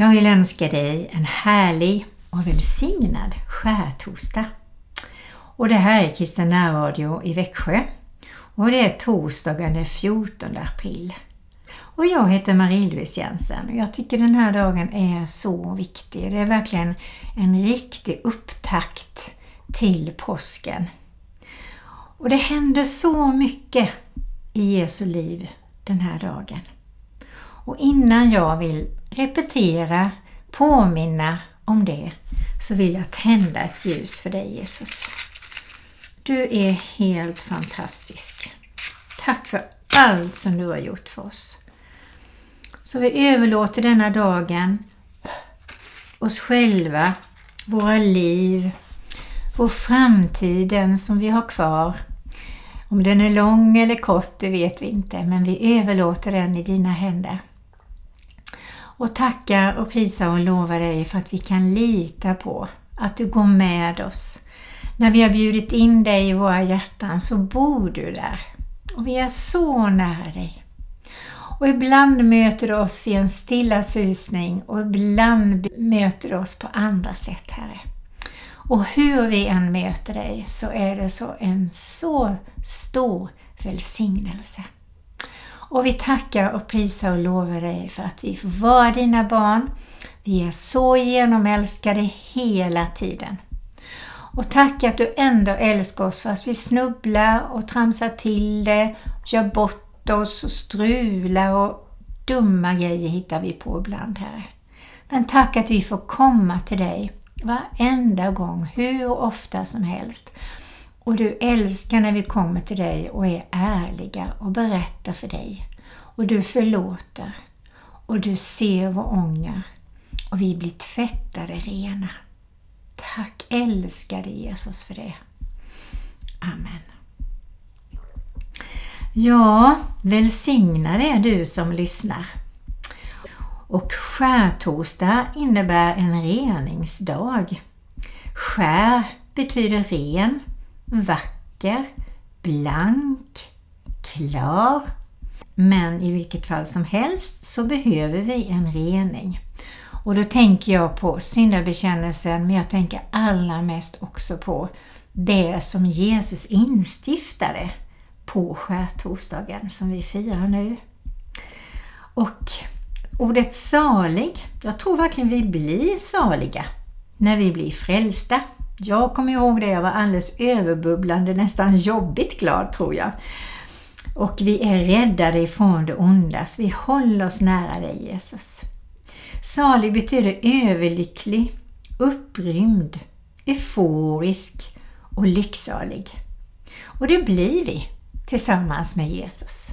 Jag vill önska dig en härlig och välsignad skärtorsdag. Och det här är Kristen Radio i Växjö och det är torsdagen den 14 april. Och jag heter Marie-Louise Jensen och jag tycker den här dagen är så viktig. Det är verkligen en riktig upptakt till påsken. Och det händer så mycket i Jesu liv den här dagen. Och innan jag vill repetera, påminna om det, så vill jag tända ett ljus för dig Jesus. Du är helt fantastisk. Tack för allt som du har gjort för oss. Så vi överlåter denna dagen oss själva, våra liv, vår framtiden som vi har kvar. Om den är lång eller kort, det vet vi inte, men vi överlåter den i dina händer. Och tackar och prisar och lovar dig för att vi kan lita på att du går med oss. När vi har bjudit in dig i våra hjärtan så bor du där. Och vi är så nära dig. Och ibland möter du oss i en stilla susning och ibland möter du oss på andra sätt, Herre. Och hur vi än möter dig så är det så en så stor välsignelse. Och vi tackar och prisar och lovar dig för att vi får vara dina barn. Vi är så genomälskade hela tiden. Och tack att du ändå älskar oss fast vi snubblar och tramsar till det, gör bort oss och strular och dumma grejer hittar vi på ibland här. Men tack att vi får komma till dig varenda gång, hur ofta som helst. Och du älskar när vi kommer till dig och är ärliga och berättar för dig. Och du förlåter. Och du ser vår ånger. Och vi blir tvättade rena. Tack älskade Jesus för det. Amen. Ja, välsignad är du som lyssnar. Och skärtorsdag innebär en reningsdag. Skär betyder ren, vacker, blank, klar. Men i vilket fall som helst så behöver vi en rening. Och då tänker jag på syndabekännelsen men jag tänker allra mest också på det som Jesus instiftade på skärtorsdagen som vi firar nu. Och ordet salig, jag tror verkligen vi blir saliga när vi blir frälsta. Jag kommer ihåg det, jag var alldeles överbubblande, nästan jobbigt glad tror jag. Och vi är räddade ifrån det onda, så vi håller oss nära dig Jesus. Salig betyder överlycklig, upprymd, euforisk och lycksalig. Och det blir vi tillsammans med Jesus.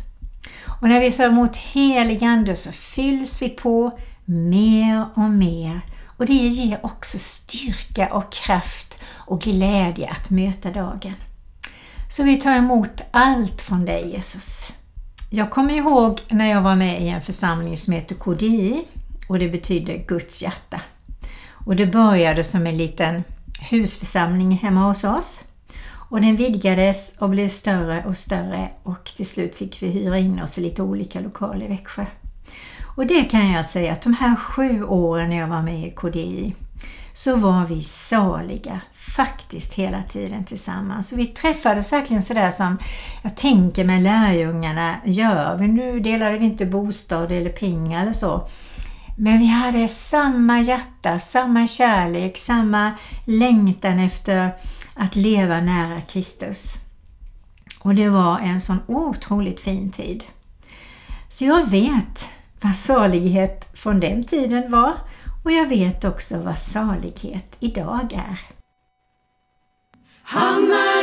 Och när vi tar emot helig Ande så fylls vi på mer och mer och det ger också styrka och kraft och glädje att möta dagen. Så vi tar emot allt från dig Jesus. Jag kommer ihåg när jag var med i en församling som heter KDI och det betyder Guds hjärta. Och det började som en liten husförsamling hemma hos oss. Och den vidgades och blev större och större och till slut fick vi hyra in oss i lite olika lokaler i Växjö. Och det kan jag säga att de här sju åren när jag var med i KDI så var vi saliga faktiskt hela tiden tillsammans. Vi träffades verkligen sådär som jag tänker med lärjungarna gör. Nu delade vi inte bostad eller pengar eller så. Men vi hade samma hjärta, samma kärlek, samma längtan efter att leva nära Kristus. Och det var en sån otroligt fin tid. Så jag vet vad salighet från den tiden var och jag vet också vad salighet idag är. Han är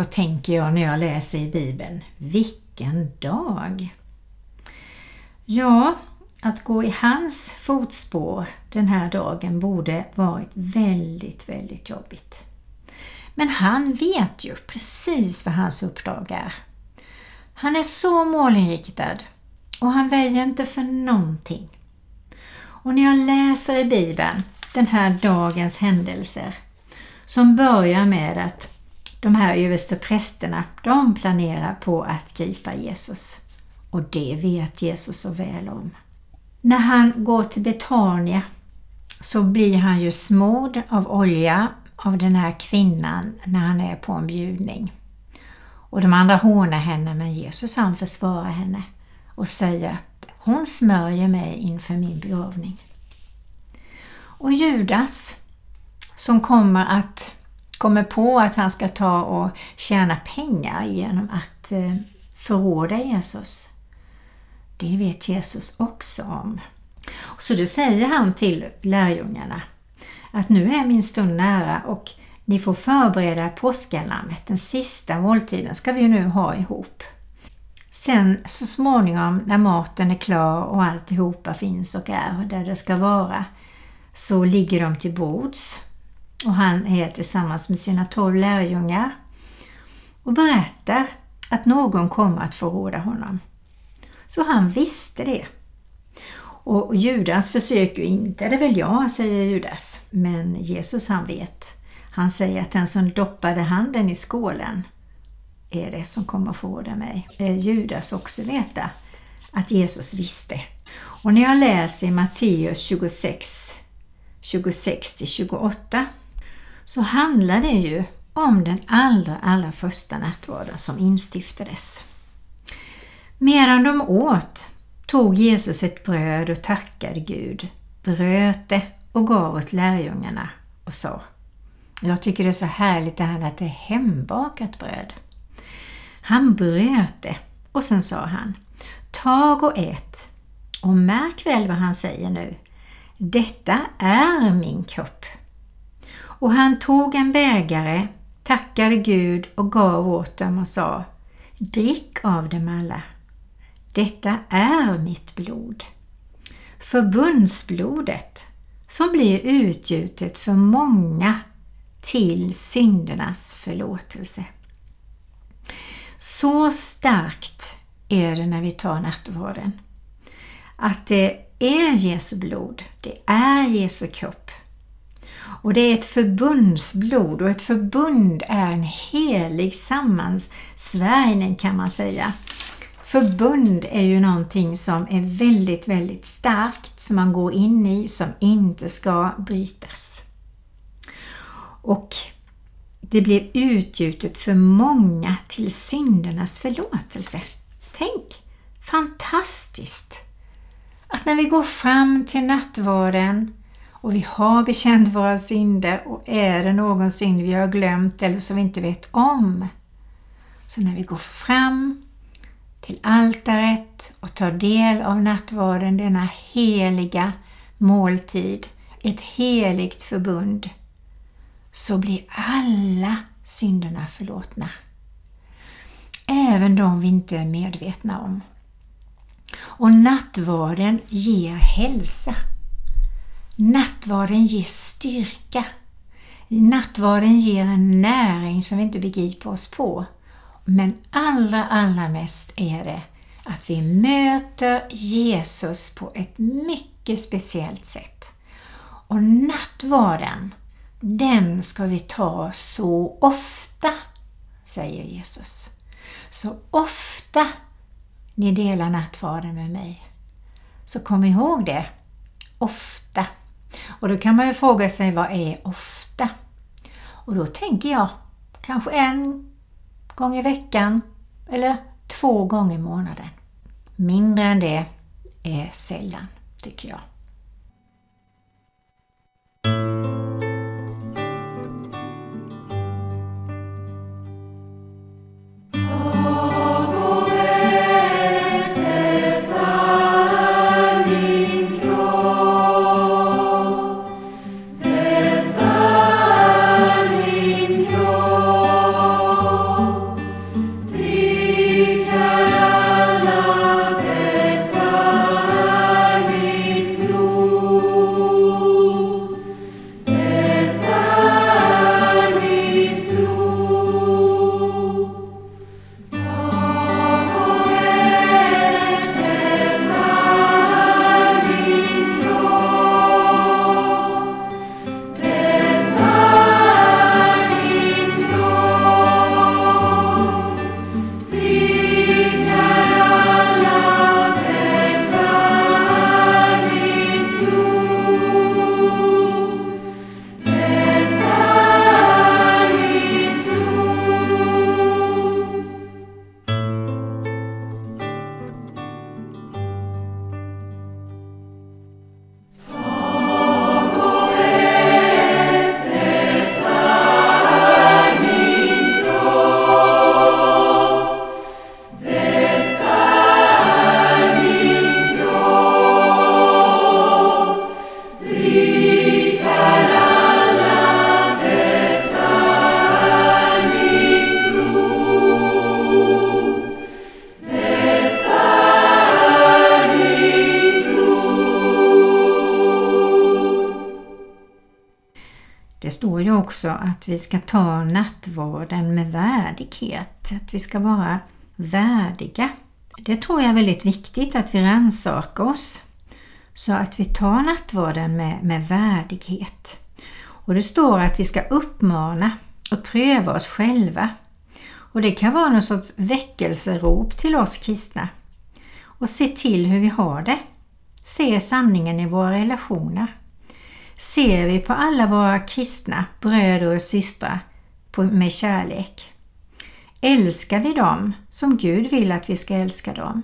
så tänker jag när jag läser i Bibeln, vilken dag! Ja, att gå i hans fotspår den här dagen borde varit väldigt, väldigt jobbigt. Men han vet ju precis vad hans uppdrag är. Han är så målinriktad och han väjer inte för någonting. Och när jag läser i Bibeln den här dagens händelser som börjar med att de här översteprästerna, de planerar på att gripa Jesus. Och det vet Jesus så väl om. När han går till Betania så blir han ju smord av olja av den här kvinnan när han är på en bjudning. Och de andra hånar henne men Jesus han försvarar henne och säger att hon smörjer mig inför min begravning. Och Judas som kommer att kommer på att han ska ta och tjäna pengar genom att eh, förråda Jesus. Det vet Jesus också om. Så det säger han till lärjungarna att nu är min stund nära och ni får förbereda påskalammet. Den sista måltiden ska vi ju nu ha ihop. Sen så småningom när maten är klar och alltihopa finns och är där det ska vara så ligger de till bords och han är tillsammans med sina tolv lärjungar och berättar att någon kommer att förråda honom. Så han visste det. Och Judas försöker inte, det är väl jag, säger Judas. Men Jesus han vet. Han säger att den som doppade handen i skålen är det som kommer att förråda mig. Judas också veta att Jesus visste. Och när jag läser i Matteus 26, 26-28 så handlar det ju om den allra, allra första nattvarden som instiftades. Medan de åt tog Jesus ett bröd och tackade Gud, bröt det och gav åt lärjungarna och sa Jag tycker det är så härligt det här att det är hembakat bröd. Han bröt det och sen sa han Tag och ät och märk väl vad han säger nu. Detta är min kropp. Och han tog en bägare, tackade Gud och gav åt dem och sa Drick av dem alla. Detta är mitt blod. Förbundsblodet som blir utgjutet för många till syndernas förlåtelse. Så starkt är det när vi tar nattvarden. Att det är Jesu blod, det är Jesu kropp. Och det är ett förbundsblod och ett förbund är en helig sammansvärjning kan man säga. Förbund är ju någonting som är väldigt, väldigt starkt som man går in i som inte ska brytas. Och det blev utgjutet för många till syndernas förlåtelse. Tänk, fantastiskt! Att när vi går fram till nattvarden och vi har bekänt våra synder och är det någon synd vi har glömt eller som vi inte vet om. Så när vi går fram till altaret och tar del av nattvarden, denna heliga måltid, ett heligt förbund, så blir alla synderna förlåtna. Även de vi inte är medvetna om. Och nattvarden ger hälsa. Nattvarden ger styrka. Nattvarden ger en näring som vi inte begriper oss på. Men allra, allra mest är det att vi möter Jesus på ett mycket speciellt sätt. Och nattvarden, den ska vi ta så ofta, säger Jesus. Så ofta ni delar nattvarden med mig. Så kom ihåg det, ofta. Och då kan man ju fråga sig, vad är ofta? Och då tänker jag, kanske en gång i veckan eller två gånger i månaden. Mindre än det är sällan, tycker jag. Också att vi ska ta nattvarden med värdighet, att vi ska vara värdiga. Det tror jag är väldigt viktigt att vi rannsakar oss så att vi tar nattvarden med, med värdighet. Och det står att vi ska uppmana och pröva oss själva. Och det kan vara någon sorts väckelserop till oss kristna. Och se till hur vi har det. Se sanningen i våra relationer ser vi på alla våra kristna bröder och systrar med kärlek? Älskar vi dem som Gud vill att vi ska älska dem?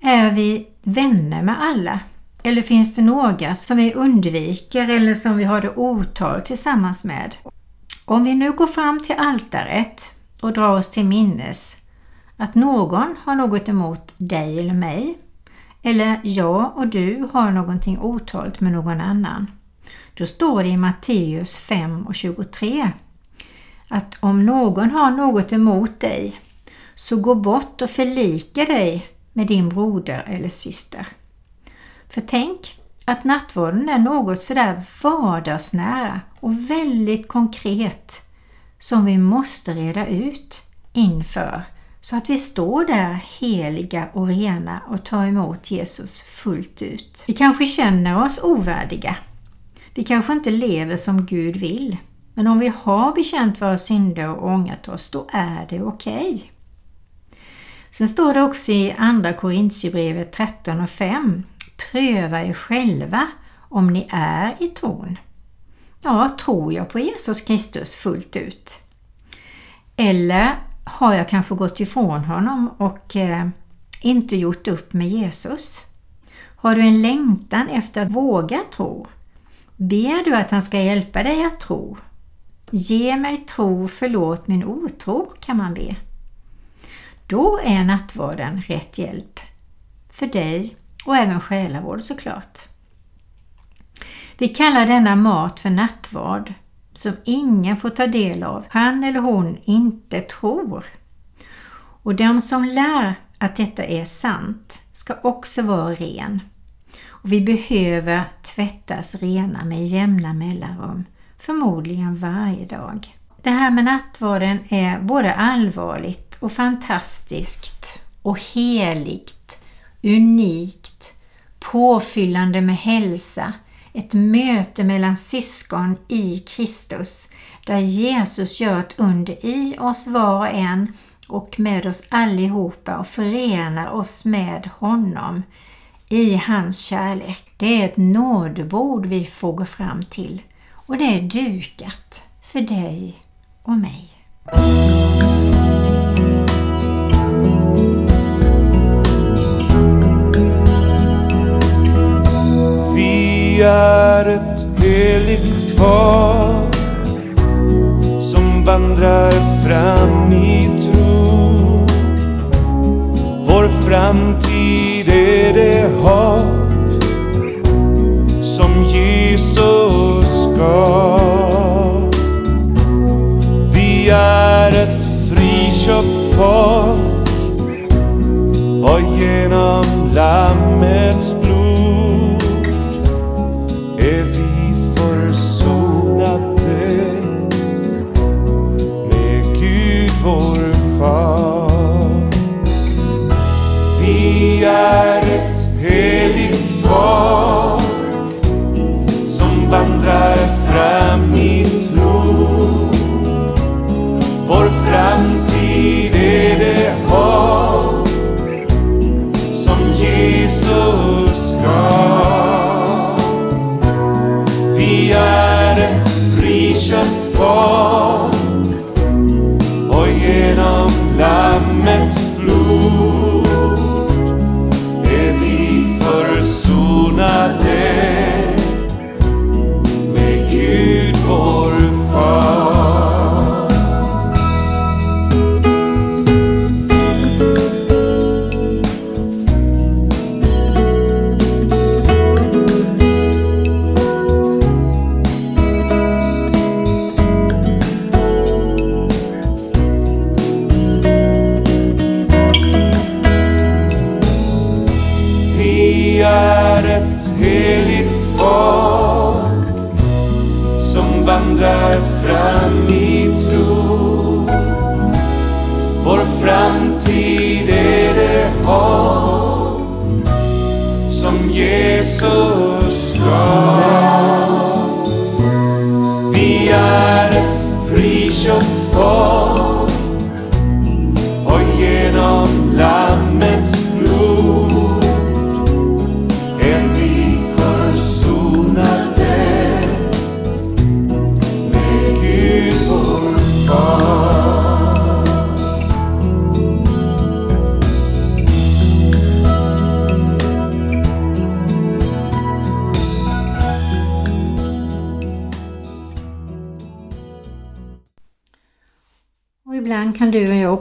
Är vi vänner med alla? Eller finns det några som vi undviker eller som vi har det otal tillsammans med? Om vi nu går fram till altaret och drar oss till minnes att någon har något emot dig eller mig eller jag och du har någonting otalt med någon annan. Då står det i Matteus 5 och 23 att om någon har något emot dig så gå bort och förlika dig med din broder eller syster. För tänk att nattvarden är något sådär vardagsnära och väldigt konkret som vi måste reda ut inför så att vi står där heliga och rena och tar emot Jesus fullt ut. Vi kanske känner oss ovärdiga. Vi kanske inte lever som Gud vill. Men om vi har bekänt våra synder och ångrat oss, då är det okej. Okay. Sen står det också i Andra Korintierbrevet 13 och 5 Pröva er själva om ni är i tron. Ja, tror jag på Jesus Kristus fullt ut? Eller har jag kanske gått ifrån honom och eh, inte gjort upp med Jesus? Har du en längtan efter att våga tro? Ber du att han ska hjälpa dig att tro? Ge mig tro, förlåt min otro, kan man be. Då är nattvarden rätt hjälp för dig och även själavård såklart. Vi kallar denna mat för nattvard som ingen får ta del av, han eller hon inte tror. Och den som lär att detta är sant ska också vara ren. Och vi behöver tvättas rena med jämna mellanrum, förmodligen varje dag. Det här med nattvarden är både allvarligt och fantastiskt och heligt, unikt, påfyllande med hälsa, ett möte mellan syskon i Kristus där Jesus gör ett under i oss var och en och med oss allihopa och förenar oss med honom i hans kärlek. Det är ett nådebord vi får gå fram till och det är dukat för dig och mig. Vi är ett heligt folk som vandrar fram i tro. Vår framtid är det hopp som Jesus gav. Vi är ett friköpt folk och genom Lammets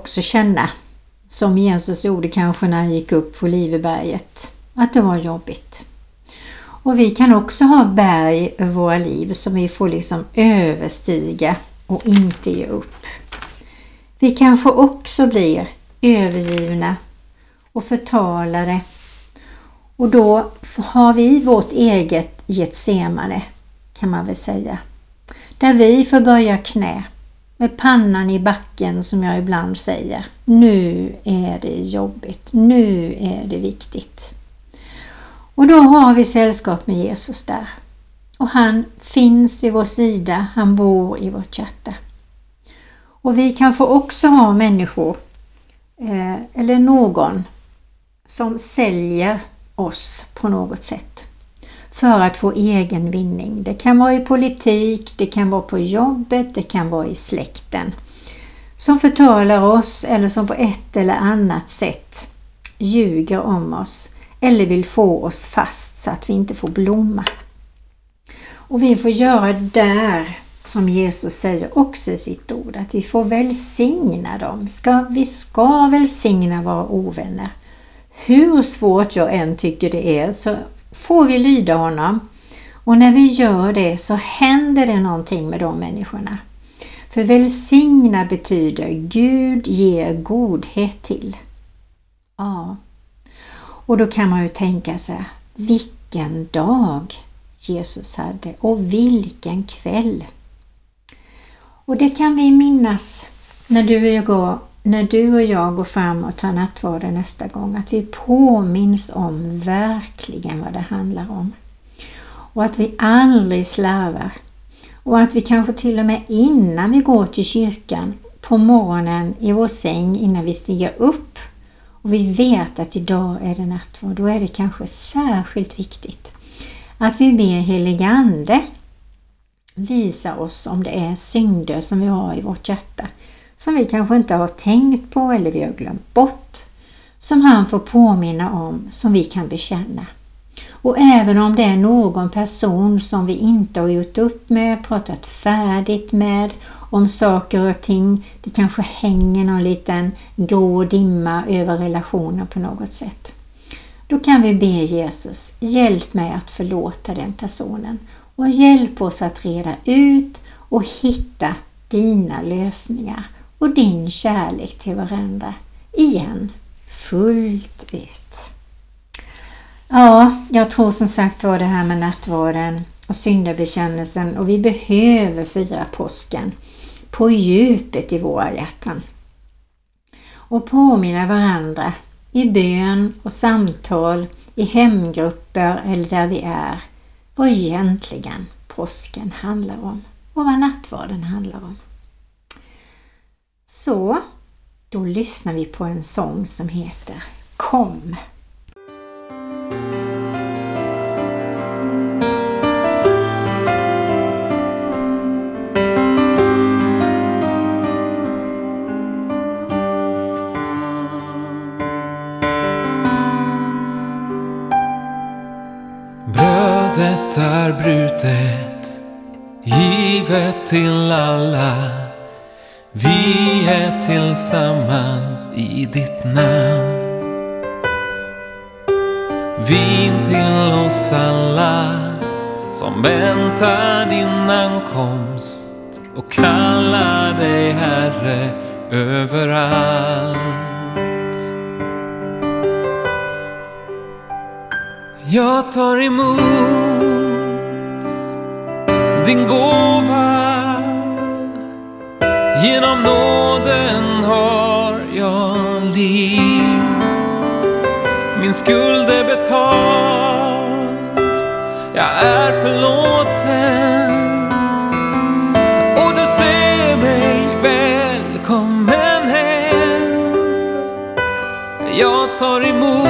också känna, som Jesus gjorde kanske när han gick upp på Liveberget, att det var jobbigt. Och vi kan också ha berg över våra liv som vi får liksom överstiga och inte ge upp. Vi kanske också blir övergivna och förtalade och då har vi vårt eget Getsemane kan man väl säga. Där vi får böja knä med pannan i backen som jag ibland säger. Nu är det jobbigt. Nu är det viktigt. Och då har vi sällskap med Jesus där. Och han finns vid vår sida. Han bor i vårt hjärta. Och vi kan få också ha människor eh, eller någon som säljer oss på något sätt för att få egen vinning. Det kan vara i politik, det kan vara på jobbet, det kan vara i släkten. Som förtalar oss eller som på ett eller annat sätt ljuger om oss eller vill få oss fast så att vi inte får blomma. Och vi får göra där som Jesus säger också i sitt ord, att vi får välsigna dem. Ska, vi ska välsigna våra ovänner. Hur svårt jag än tycker det är så får vi lyda honom. Och när vi gör det så händer det någonting med de människorna. För välsigna betyder Gud ger godhet till. Ja. Och då kan man ju tänka sig, vilken dag Jesus hade och vilken kväll! Och det kan vi minnas när du och jag går, när du och jag går fram och tar nattvarden nästa gång, att vi påminns om verkligen vad det handlar om. Och att vi aldrig slarvar. Och att vi kanske till och med innan vi går till kyrkan på morgonen i vår säng innan vi stiger upp och vi vet att idag är det nattvard, då är det kanske särskilt viktigt att vi ber heligande visa oss om det är synder som vi har i vårt hjärta som vi kanske inte har tänkt på eller vi har glömt bort som han får påminna om som vi kan bekänna. Och även om det är någon person som vi inte har gjort upp med, pratat färdigt med om saker och ting, det kanske hänger någon liten grå dimma över relationen på något sätt. Då kan vi be Jesus, hjälp mig att förlåta den personen och hjälp oss att reda ut och hitta dina lösningar och din kärlek till varandra igen, fullt ut. Ja, jag tror som sagt var det här med nattvarden och syndabekännelsen och vi behöver fira påsken på djupet i våra hjärtan. Och påminna varandra i bön och samtal, i hemgrupper eller där vi är, vad egentligen påsken handlar om och vad nattvarden handlar om. Så, då lyssnar vi på en sång som heter Kom. Brödet är brutet, givet till alla. Vi är tillsammans i ditt namn. Vin till oss alla som väntar din ankomst och kallar dig Herre överallt. Jag tar emot din gåva. Genom nåden har jag liv. Min skuld är betald. Jag är förlåten. Och du ser mig välkommen hem. Jag tar emot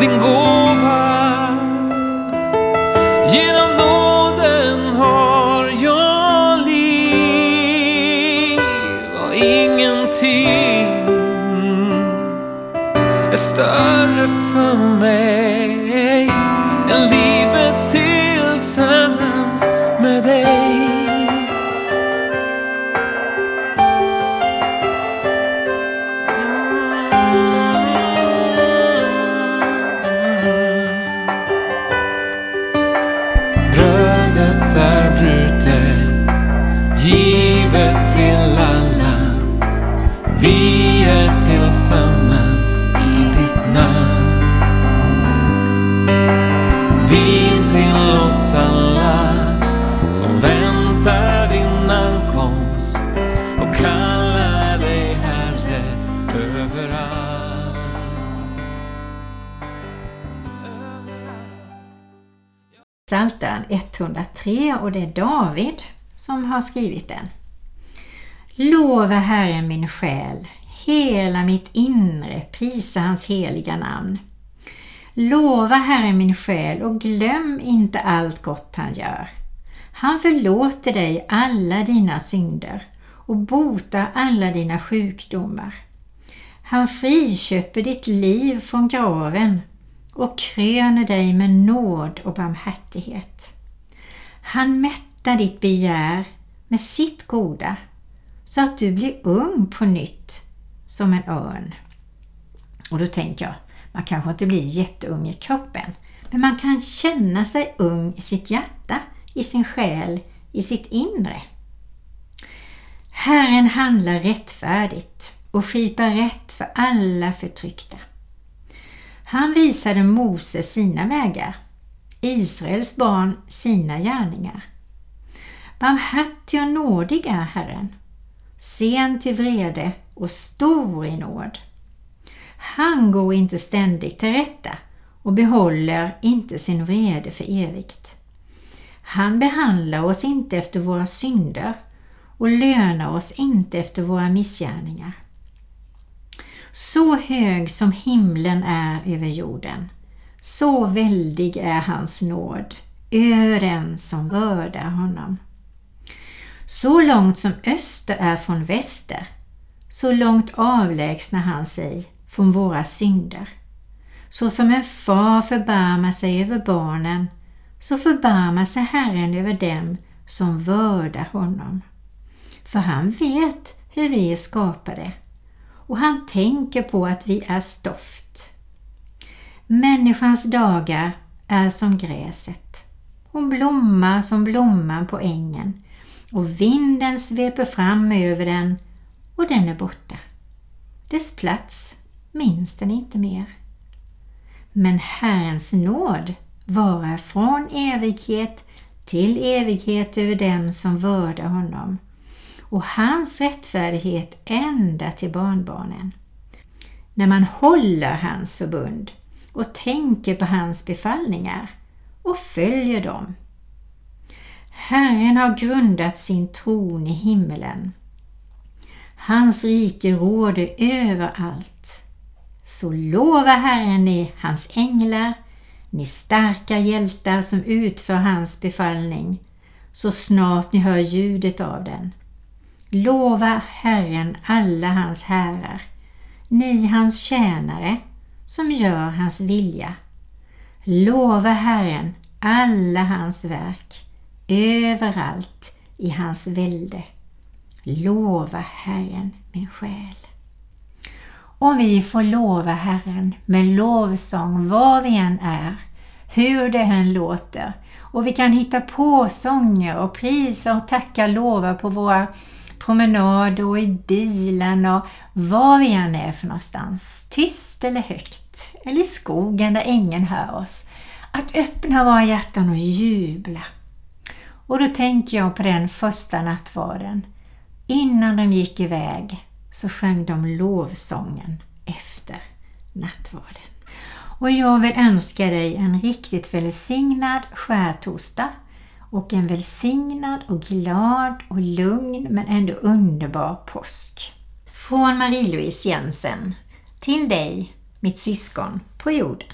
din gåva. Och det är David som har skrivit den. Lova Herren min själ, hela mitt inre, prisa hans heliga namn. Lova Herren min själ och glöm inte allt gott han gör. Han förlåter dig alla dina synder och botar alla dina sjukdomar. Han friköper ditt liv från graven och kröner dig med nåd och barmhärtighet. Han mättar ditt begär med sitt goda så att du blir ung på nytt som en örn. Och då tänker jag, man kanske inte blir jätteung i kroppen, men man kan känna sig ung i sitt hjärta, i sin själ, i sitt inre. Herren handlar rättfärdigt och skipar rätt för alla förtryckta. Han visade Mose sina vägar, Israels barn sina gärningar. Barmhärtig och nådig är Herren, sen till vrede och stor i nåd. Han går inte ständigt till rätta och behåller inte sin vrede för evigt. Han behandlar oss inte efter våra synder och lönar oss inte efter våra missgärningar. Så hög som himlen är över jorden, så väldig är hans nåd över den som vördar honom. Så långt som öster är från väster, så långt avlägsnar han sig från våra synder. Så som en far förbarmar sig över barnen, så förbarmar sig Herren över dem som vördar honom. För han vet hur vi är skapade och han tänker på att vi är stoft. Människans dagar är som gräset. Hon blommar som blomman på ängen och vinden sveper fram över den och den är borta. Dess plats minns den inte mer. Men Herrens nåd varar från evighet till evighet över dem som vördar honom och hans rättfärdighet ända till barnbarnen. När man håller hans förbund och tänker på hans befallningar och följer dem. Herren har grundat sin tron i himmelen. Hans rike råder överallt. Så lova Herren ni hans änglar, ni starka hjältar som utför hans befallning, så snart ni hör ljudet av den. Lova Herren alla hans härar, ni hans tjänare som gör hans vilja. Lova Herren alla hans verk, överallt i hans välde. Lova Herren min själ. Och vi får lova Herren med lovsång var vi än är, hur det än låter. Och vi kan hitta på sånger och prisa och tacka lova på våra promenad och i bilen och var vi än är för någonstans. Tyst eller högt. Eller i skogen där ingen hör oss. Att öppna våra hjärtan och jubla. Och då tänker jag på den första nattvarden. Innan de gick iväg så sjöng de lovsången efter nattvarden. Och jag vill önska dig en riktigt välsignad skärtorsdag och en välsignad och glad och lugn men ändå underbar påsk. Från Marie-Louise Jensen till dig, mitt syskon på jorden.